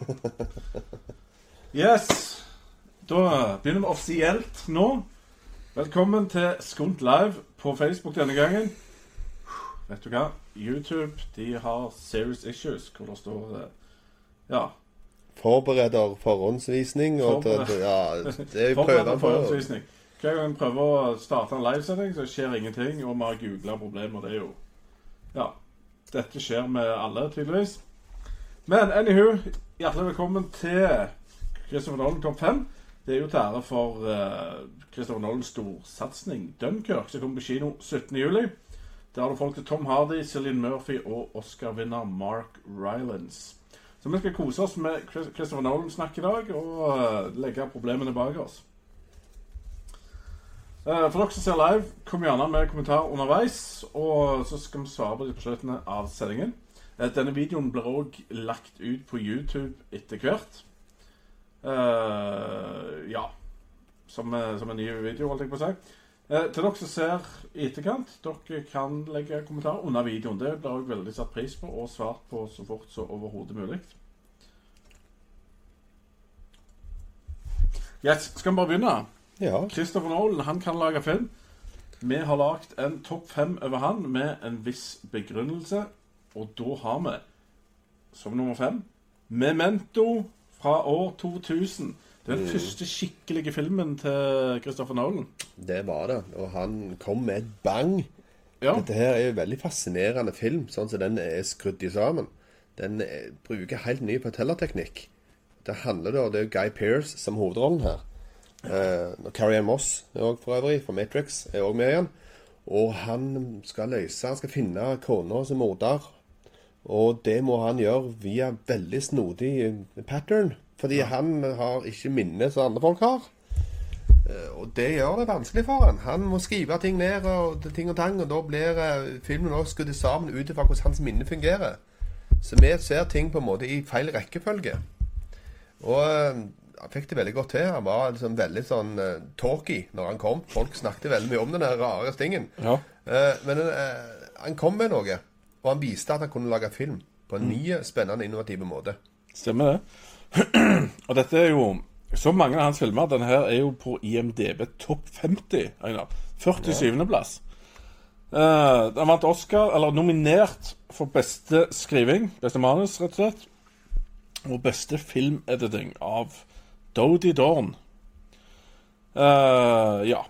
Yes. Da begynner vi offisielt nå. Velkommen til Skunt Live på Facebook denne gangen. Vet du hva? YouTube de har serious issues hvor det står eh, Ja. Forbereder forhåndsvisning. Og Forbered- det, ja, det er prøver på forhåndsvisning. Hver gang vi prøver å starte en livesending, så skjer ingenting, og vi har googla problemer. Det er jo Ja. Dette skjer med alle, tydeligvis. Men anywho, hjertelig velkommen til Christopher Nolan topp 5. Det er jo til ære for uh, Christopher Nolans storsatsing Dunkerque, som kommer på kino 17.07. Der har du folk til Tom Hardy, Cillian Murphy og Oscar-vinner Mark Rylance. Så vi skal kose oss med Christopher Nolan-snakk i dag og uh, legge problemene bak oss. Uh, for dere som ser live, kom gjerne med kommentar underveis, og så skal vi svare på de på slutten av sendingen. Eh, denne videoen blir òg lagt ut på YouTube etter hvert. Uh, ja som, eh, som en ny video, holdt jeg på å si. Uh, til dere som ser i etterkant, dere kan legge kommentar under videoen. Det blir også veldig satt pris på og svart på så fort som overhodet mulig. Yes, skal vi bare begynne? Ja. Christopher Nolan han kan lage film. Vi har lagd en topp fem over han med en viss begrunnelse. Og da har vi, som nummer fem, Memento fra år 2000. Den første skikkelige filmen til Christopher Nolan. Det var det. Og han kom med et bang. Ja, Dette her er jo en veldig fascinerende film, sånn som den er skrudd sammen. Den eh, bruker helt ny fortellerteknikk. Det handler da, det er Guy Pearce som hovedrollen her. Eh, og Carrie Ann Moss er også for øvrig, fra Matrix, er òg med igjen. Og han skal løse Han skal finne kona som morder. Og det må han gjøre via veldig snodig eh, pattern. Fordi han har ikke minne som andre folk har. Eh, Og det gjør det vanskelig for han. Han må skrive ting ned og ting og tang, og da blir eh, filmen også skutt sammen ut ifra hvordan hans minne fungerer. Så vi ser ting på en måte i feil rekkefølge. Og han fikk det veldig godt til. Han var liksom veldig sånn uh, talky når han kom. Folk snakket veldig mye om den rare stingen. ja. Uh, men uh, han kom med noe, og han viste at han kunne lage film på en ny, spennende, innovativ måte. stemmer det. og dette er jo Så mange av hans filmer denne her er jo på IMDb topp 50. Einar. 47. plass. Uh, den vant Oscar, eller nominert for beste skriving, beste manus, rett og slett. Og beste filmediting av Dodie Dawn. Uh, ja.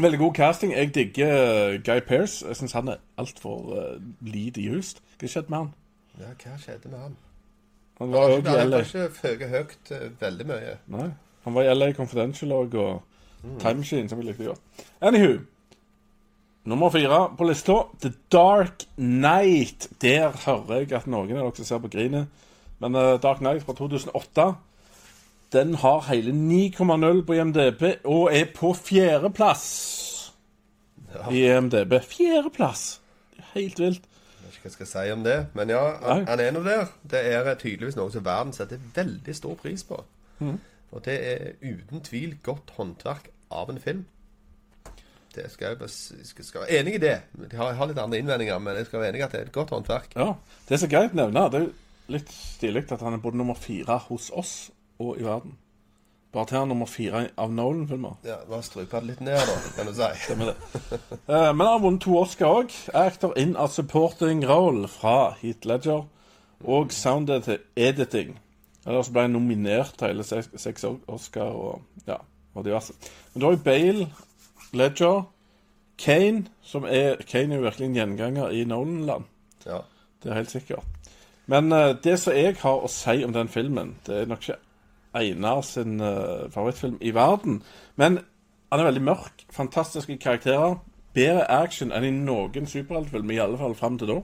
Veldig god casting. Jeg digger eh, Guy Pearce. Jeg syns han er altfor uh, lite used. Hva skjedde med han? Ja, hva skjedde med han? Han var jo i LA. ikke føket høyt uh, veldig mye. Nei. Han var i LA Confidential og, og Time Machine, som jeg likte godt. Anywho. Nummer fire på lista, The Dark Night. Der hører jeg at noen av dere ser på grinet. Men uh, Dark Night fra 2008 den har hele 9,0 på IMDb og er på fjerdeplass i IMDb. Fjerdeplass! Er Helt vilt. Jeg vet ikke hva jeg skal si om det, men ja, han, han er nå der. Det er tydeligvis noe som verden setter veldig stor pris på. Mm. Og det er uten tvil godt håndverk av en film. Det skal jeg, skal, skal være enig i det. Jeg har, jeg har litt andre innvendinger, men jeg skal være enig i at det er et godt håndverk. Ja, Det som så greit å nevne, det er litt stilig at han er både nummer fire hos oss og i verden. Bare til han er nummer fire av Nolan-filmer. Ja, Bare strupe det litt ned, da, kan du si. Stemmer det. Eh, men han har vunnet to Oscar òg. Actor in a supporting role fra Heat Ledger. Og sound editing. Eller så ble han nominert til hele seks, Oscar og ja, og diverse. Men da har jo Bale, Ledger, Kane som er Kane er jo virkelig en gjenganger i Nolan-land. Ja. Det er helt sikkert. Men eh, det som jeg har å si om den filmen, det er nok ikke Einar sin uh, favorittfilm i verden. Men han er veldig mørk. Fantastiske karakterer. Bedre action enn i noen superheltfilm, i alle fall fram til da.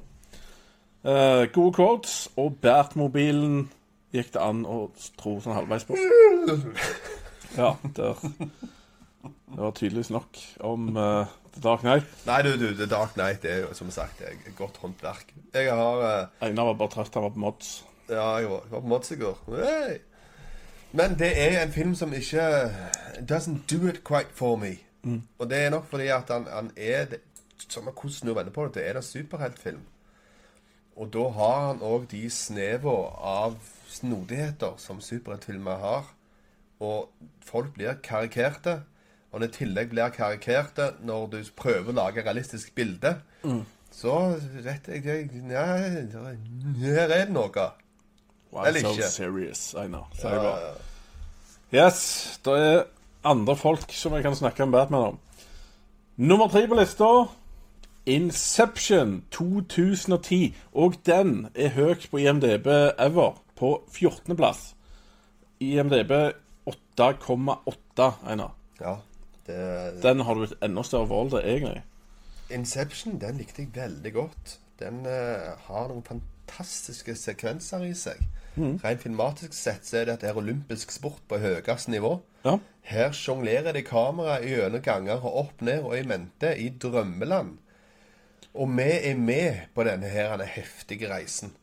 Uh, gode quotes, og Batmobilen gikk det an å tro sånn halvveis på. Ja, der. Det var tydeligvis nok om uh, The Dark Knight. Nei, du, du, The Dark Knight er jo som sagt et godt håndverk. Jeg har uh, Einar var bare trøtt, han var på mods. Ja, jeg var, jeg var på Mods i går. Hey! Men det er en film som ikke Doesn't do it quite for me. Og det er nok fordi at han, han er det, Samme hvordan du vender på det, det er en superheltfilm. Og da har han òg de sneva av snodigheter som superheltfilmer har. Og folk blir karikerte. Og når i tillegg blir karikerte når du prøver å lage realistisk bilde, så vet jeg Nei, her er det noe. Why Eller ikke. serious? I know. Sier Ja, ja, ja. Yes, det er andre folk som jeg kan snakke om Batman om. Nummer tre på lista Inception 2010. Og den er høyt på IMDb ever, på 14.-plass. IMDb 8,8, Einar. ja. Det, Den har du et enda større forhold til, egentlig. Inception den likte jeg veldig godt. Den uh, har noen fantastiske sekvenser i seg. Rent filmatisk sett så er det et her olympisk sport på høyeste nivå. Ja. Her sjonglerer de kameraet gjennom ganger og opp ned og i mente i drømmeland. Og vi er med på denne her denne heftige reisen.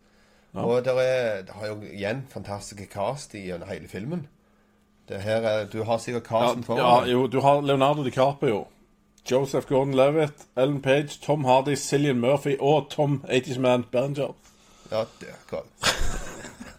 Og det er, det har jo igjen fantastiske cast i gjennom hele filmen. Det her er, Du har sikkert Ja, casten foran ja, deg. jo, du har Leonardo DiCaprio, Joseph Gordon-Levitt, Ellen Page, Tom Hardy, Cillian Murphy og Tom 80's Man Berenger. Ja, det er godt.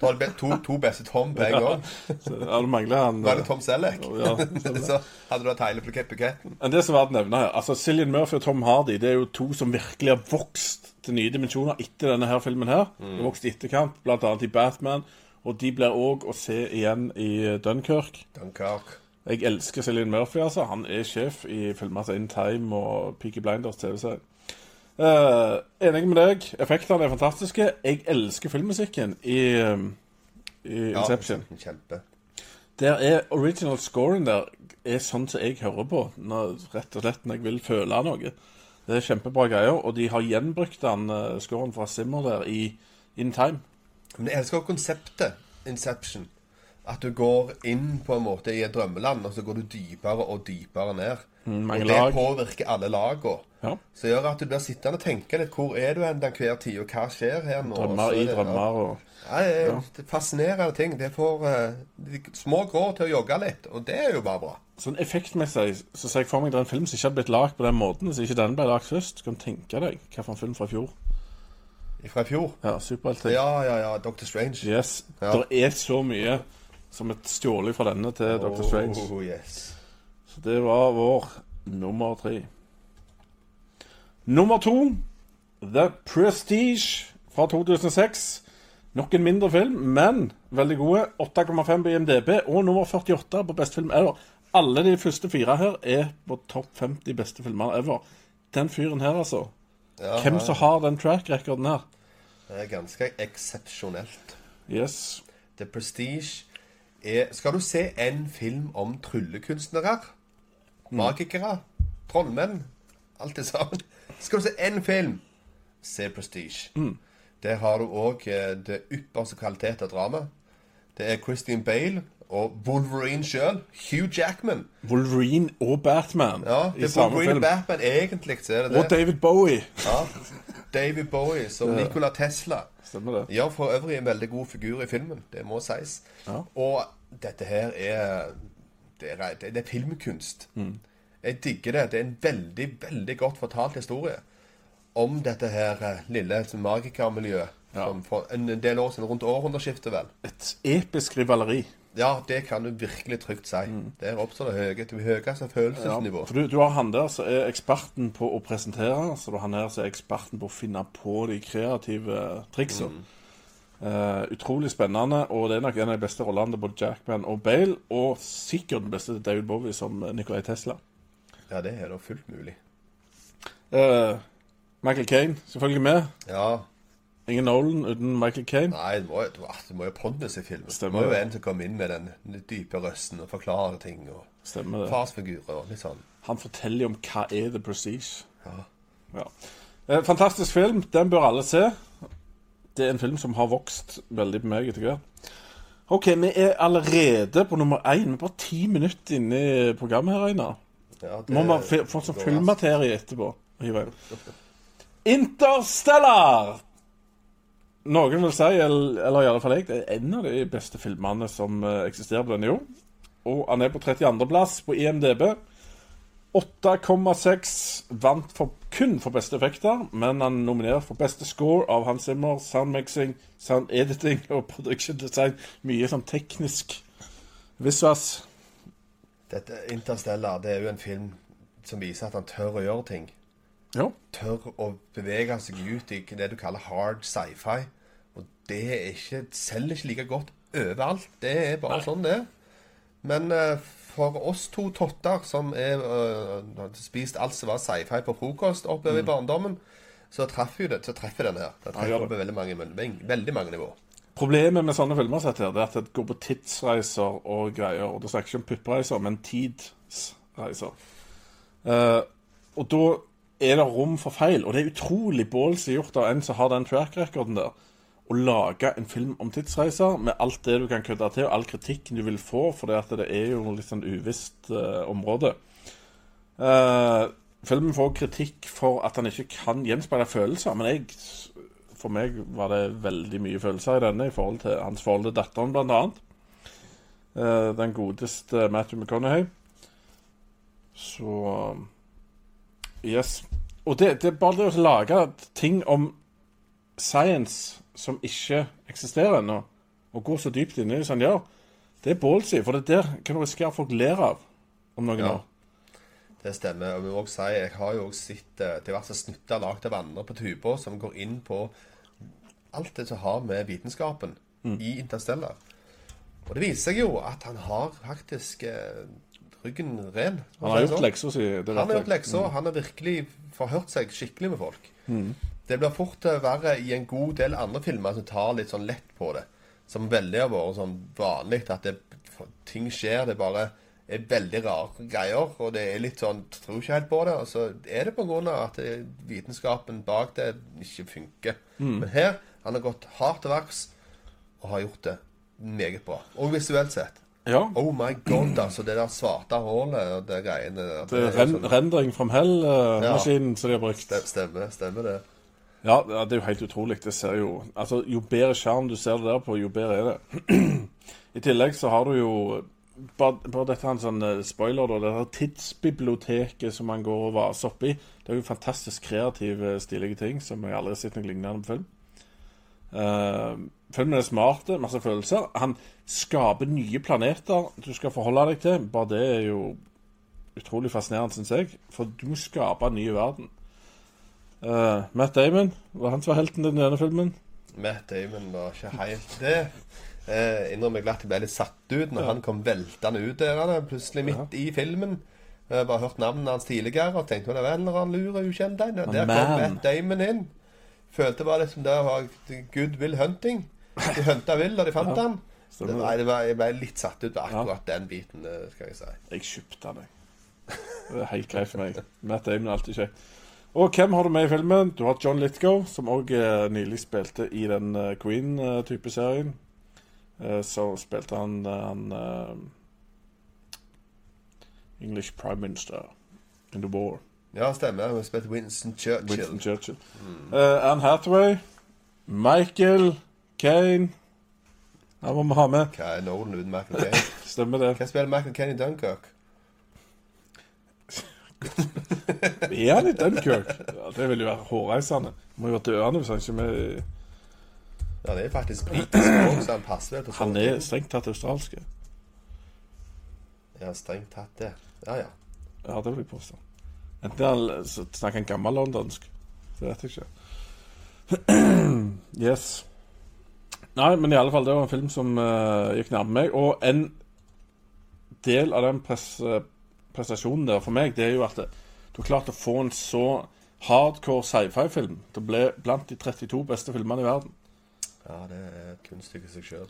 Du har be- to, to beste Tom gang. Så, Ja, du mangler han Var det Tom Selleck? Ja, så hadde du hatt hele buketten. Men det som er verdt å nevne her Altså, Cillian Murphy og Tom Hardy Det er jo to som virkelig har vokst til nye dimensjoner etter denne her filmen her. De har vokst i etterkant, annet i Batman. Og de blir òg å se igjen i Dunkerque. Dunkirk. Jeg elsker Cillian Murphy, altså. Han er sjef i filmer som In Time og Peaky Blinders TV-serie. Eh, enig med deg. Effektene er fantastiske. Jeg elsker filmmusikken i, um, i Ja, Kjempe. Der er original scoren der er sånn som jeg hører på, når, rett og slett når jeg vil føle noe. Det er kjempebra greier, og de har gjenbrukt den uh, scoren fra Simmer der i In Time. Men jeg elsker konseptet Inception. At du går inn på en måte i et drømmeland, og så går du dypere og dypere ned. mange og det påvirker alle lagene. Ja. Så gjør at du blir sittende og tenke litt hvor er du hen den hver tid, og hva skjer her nå? Drømmer i er drømmer og Ja, det er er fascinerende ting. Det får uh, de små grå til å jogge litt, og det er jo bare bra. Sånn effektmessig så ser jeg for meg det er en film som ikke hadde blitt lagd på den måten hvis ikke den ble lagd først. Du kan tenke deg hvilken film fra i fjor. Fra i fjor. Ja, superheltting. Ja, ja, ja. Doctor Strange. Yes. Ja. Det er så mye som et stjålet fra denne til Dr. Strange. Oh, yes. Så det var vår nummer tre. Nummer to, The Prestige fra 2006. Nok en mindre film, men veldig gode. 8,5 på IMDb og nummer 48 på beste film ever. Alle de første fire her er på topp 50 beste filmer ever. Den fyren her, altså. Ja, Hvem som har den track-rekorden her? Det er ganske eksepsjonelt. Yes. The Prestige er Skal du se en film om tryllekunstnere, magikere, trollmenn, alt det sammen Skal du se én film, se Prestige. Der har du òg det ypperste kvalitet av drama. Det er Christian Bale og Wolverine sjøl, Hugh Jackman. Wolverine og Batman Ja, det i er samme Wolverine film. Batman egentlig, så er det Og det. David Bowie. Ja. David Bowie som Nikola Tesla. Stemmer det. Gjør for øvrig en veldig god figur i filmen. Det må sies. Ja. Og dette her er Det er, det er filmkunst. Mm. Jeg digger det. Det er en veldig, veldig godt fortalt historie om dette her eh, lille magikermiljøet. Ja. Som for en del år siden, rundt århundreskiftet, vel. Et episk rivaleri. Ja, det kan du virkelig trygt si. Der oppstår det høye, det høyeste følelsesnivå. For du, du har han der som er eksperten på å presentere, så du har han her som er eksperten på å finne på de kreative triksene. Mm. Uh, utrolig spennende, og det er nok en av de beste rollene både Jackman og Bale, og sikkert den beste til David Bowie som Nicolay Tesla. Ja, det er da fullt mulig. Uh, Michael Kane, selvfølgelig med. Ja. Ingen Nolan uten Michael Kane. Nei, det må, det må jo pondus i filmen. Stemmer Det må jo være en som kommer inn med den dype røsten og forklare ting. og Stemmer det. Farsfigurer og litt sånn. Han forteller jo om hva er The Prestige. Ja. Ja. Eh, fantastisk film. Den bør alle se. Det er en film som har vokst veldig på meg etter hvert. OK, vi er allerede på nummer én. Vi er bare ti minutter inne i programmet her, Einar. Ja, det Må vi få sånn filmmaterie etterpå. Interstellar! Noen vil si, eller, eller i alle fall jeg, det er en av de beste filmene som eh, eksisterer på denne jord. Og han er på 32.-plass på IMDb. 8,6 vant for, kun for beste effekter, men han nominerer for beste score av Hans Zimmer, soundmixing, sound editing og production design. Mye sånn teknisk visvas. Dette Interstellar det er jo en film som viser at han tør å gjøre ting. Ja. Tør å bevege seg ut i det du kaller hard sci-fi. Og det er ikke, selger ikke like godt overalt. Det er bare sånn det. Men uh, for oss to totter som er, uh, har spist alt som var sci-fi på frokost oppover i barndommen, så treffer jo det, så treffer den her. Den Mm. Ja, gjør treffer på veldig mange, veldig, mange nivå. Problemet med sånne filmer sett her, det er at det går på tidsreiser og greier. Og det snakker ikke om puppreiser, men tidsreiser. Uh, og da er det rom for feil. Og det er utrolig ballsy gjort av en som har den track-recorden der. Å lage en film om tidsreiser med alt det du kan kødde til, og all kritikken du vil få, for det, er jo litt sånn uvisst uh, område. Uh, filmen får kritikk for at han ikke kan gjenspeile følelser, men jeg for meg var det veldig mye følelser i denne i forhold til hans forhold til datteren, blant annet. Eh, den godeste Matthew McConaughey. Så Yes. Og det, det er bare det å lage ting om science som ikke eksisterer ennå, og gå så dypt inn i det som han gjør, det er ballsy, for det der kan du risikere at folk ler av om noen Ja. år. Det stemmer. Og vi må også si, jeg har jo også sett eh, diverse snutter lagd av andre på tuber som går inn på alt det som har med vitenskapen Mm. i Interstellar. Og det viser seg jo at han har faktisk eh, ryggen ren. Han har gjort sånn. leksa si. Han har gjort leksa, mm. Han har virkelig forhørt seg skikkelig med folk. Mm. Det blir fort eh, verre i en god del andre filmer som tar litt sånn lett på det. Som veldig har vært sånn vanlig at det, ting skjer. Det bare er veldig rare greier. Og det er litt sånn Tror ikke helt på det. Og så er det på grunn av at det, vitenskapen bak det ikke funker. Mm. Men her han har gått hardt til verks og har gjort det meget bra. Og visuelt sett. Ja. Oh my god, altså. Det der svarte hullet og det greiene der. Det det er ren, sånn- rendering from hell-maskinen som de har brukt. Stem- Stemmer, stemmer det. Ja, ja, det er jo helt utrolig. Det ser jo Altså, jo bedre skjerm du ser det der på, jo bedre er det. I tillegg så har du jo bare, bare dette er en sånn eh, spoiler, da. Det her tidsbiblioteket som man går og vaser oppi. Det er jo fantastisk kreative, stilige ting som jeg aldri har sett noe lignende på film. Eh, filmen er smart, masse følelser. Han skaper nye planeter du skal forholde deg til. Bare det er jo utrolig fascinerende, syns jeg. For du må skape en ny verden. Uh, Matt Damon var han som var helten i denne filmen. Matt Damon var ikke helt det. Eh, innrømmer glatt jeg ble litt satt ut når han kom veltende ut der han er plutselig midt i filmen. Jeg bare hørt navnet hans tidligere og tenkte det var en eller annen lur ukjent en. Der kom. Matt Damon inn. Følte bare liksom det var good will hunting. De hunta vill, og de fant han. Det, var, det var, jeg ble litt satt ut av akkurat den biten, eh, skal jeg si. Jeg kjøpte han, jeg. Det er helt greit for meg. Matt Damon er alltid kjekk. Og hvem har du med i filmen? Du har John Lithgow, som òg nylig spilte i den eh, Queen-type serien. Eh, Så spilte han, eh, han eh, English Prime Minister in the war. Ja, stemmer. Hun spilte Winston Churchill. Winston Churchill. Eh, Anne Hathaway. Michael Kane. Her må vi ha med. Hva er Nolan uten Michael Kane? Stemmer det. Hva spiller Michael Caine i Dunkirk? Er han i Dunkirk? Ja, det vil jo være hårreisende. Må jo være døende hvis han ikke er med Ja, det er faktisk britisk òg, så han passer vel på Han er strengt tatt australsk. Ja, strengt tatt det. Ja, ja. Ja, det vil jeg påstå. Enten han snakker han gammellondonsk. Det vet jeg ikke. yes. Nei, men i alle fall, det var en film som uh, gikk nærme meg. Og en del av den pres prestasjonen der for meg, det er jo at du har klart å få en så hardcore sci-fi-film. Det ble blant de 32 beste filmene i verden. Ja, det er et kunststykke i seg sjøl.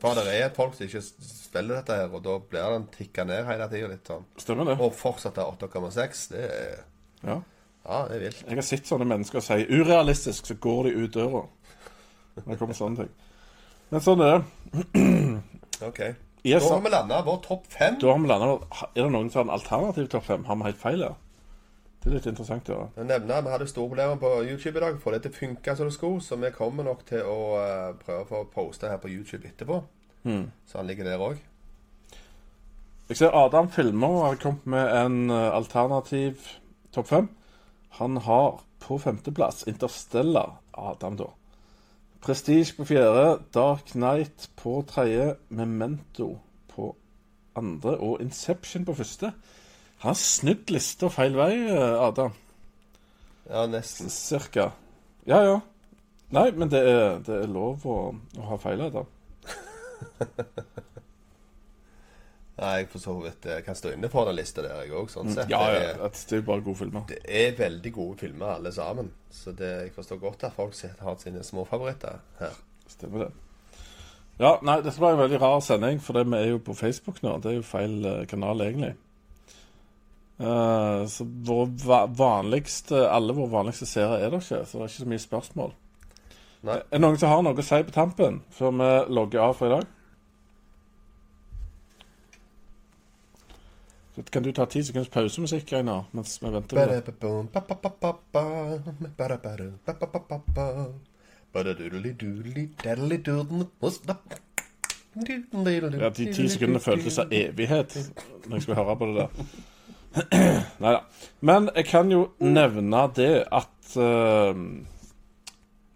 For det er folk som ikke spiller dette her, og da blir den tikka ned hele tida litt sånn. Stemmer det? Og fortsatt er 8,6. Det er Ja. Ja, det er vilt. Jeg har sett sånne mennesker si urealistisk, så går de ut døra. Det kommer sånne ting. Men sånn er det. OK. Yes, Da har vi landa vår topp fem. Da har vi landet Er det noen som har en alternativ topp fem? Har vi helt feil her? Det er litt interessant å. Jeg nevner, Vi hadde store problemer på YouTube i dag. Få det til å funke som det skulle. Så vi kommer nok til å eh, prøve å få poste her på YouTube etterpå. Mm. Så han ligger der òg. Jeg ser Adam filmer og har kommet med en eh, alternativ topp fem. Han har på femteplass Interstellar, Adam, da. Prestige på fjerde, Dark Knight på tredje, Memento på andre og Inception på første. Har snudd lista feil vei, Ada. Adam. Ja, nesten. Cirka. Ja, ja. Nei, men det er, det er lov å, å ha feil, Adam. Nei, for så vidt jeg kan stå inne for den lista der, jeg òg. Sånn sett. Ja, Det er- Det er bare gode filmer. Det er veldig gode filmer, alle sammen. Så det, jeg forstår godt at folk har sine småfavoritter her. Stemmer det. Ja, nei, dette var en veldig rar sending, for det vi er jo på Facebook nå. Det er jo feil eh, kanal, egentlig. Eh, så vår vanligste, alle våre vanligste seere er det ikke, så det er ikke så mye spørsmål. Nei. Er det noen som har noe å si på tampen før vi logger av for i dag? Så kan du ta ti sekunders pausemusikk, Einar, mens vi venter på det? Ja, De ti sekundene føltes som evighet når jeg skulle høre på det der. Nei da. Men jeg kan jo nevne det at uh,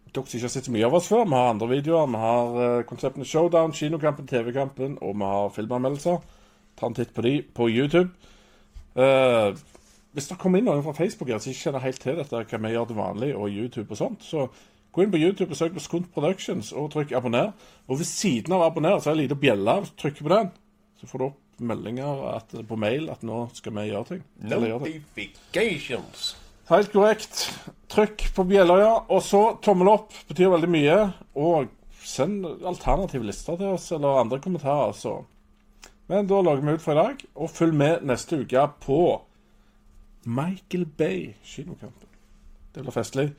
dere som ikke har sett så mye av oss før, vi har andre videoer. Vi har uh, konseptene Showdown, Kinokampen, TV-kampen, og vi har filmanmeldelser. Ta en titt på de på YouTube. Uh, hvis det kommer inn noen fra Facebook her som ikke kjenner helt til dette, hva vi gjør til vanlig, og YouTube og sånt, så gå inn på YouTube og søk på Skunt Productions og trykk abonner. Og ved siden av abonner så er det en liten bjelle. Trykk på den, så får du opp meldinger at, på mail at nå skal vi gjøre ting. Notifications. Helt korrekt. Trykk på bjella, ja. Og så tommel opp betyr veldig mye. Og send alternative lister til oss, eller andre kommentarer. Så. Men da logger vi ut for i dag. Og følg med neste uke på Michael Bay kinokampen. Det blir festlig.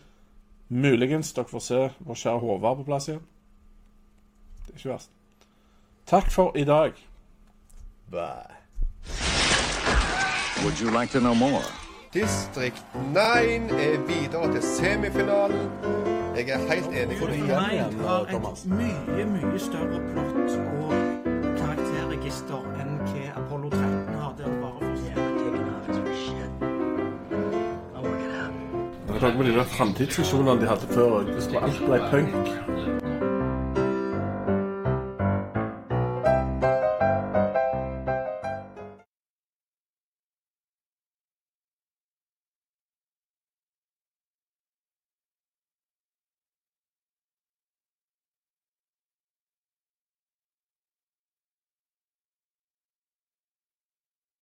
Muligens dere får se vår kjære Håvard på plass igjen. Det er ikke verst. Takk for i dag. Bye. Would you like to know more? Distrikt 9 er videre til semifinalen. Jeg er helt enig med deg. Nine har Thomas. et mye, mye større plott og karakterregister enn hva Apollo 13 har. Der det bare forsvinner. Med de framtidsvisjonene de hadde før, hvis det var alt ble punk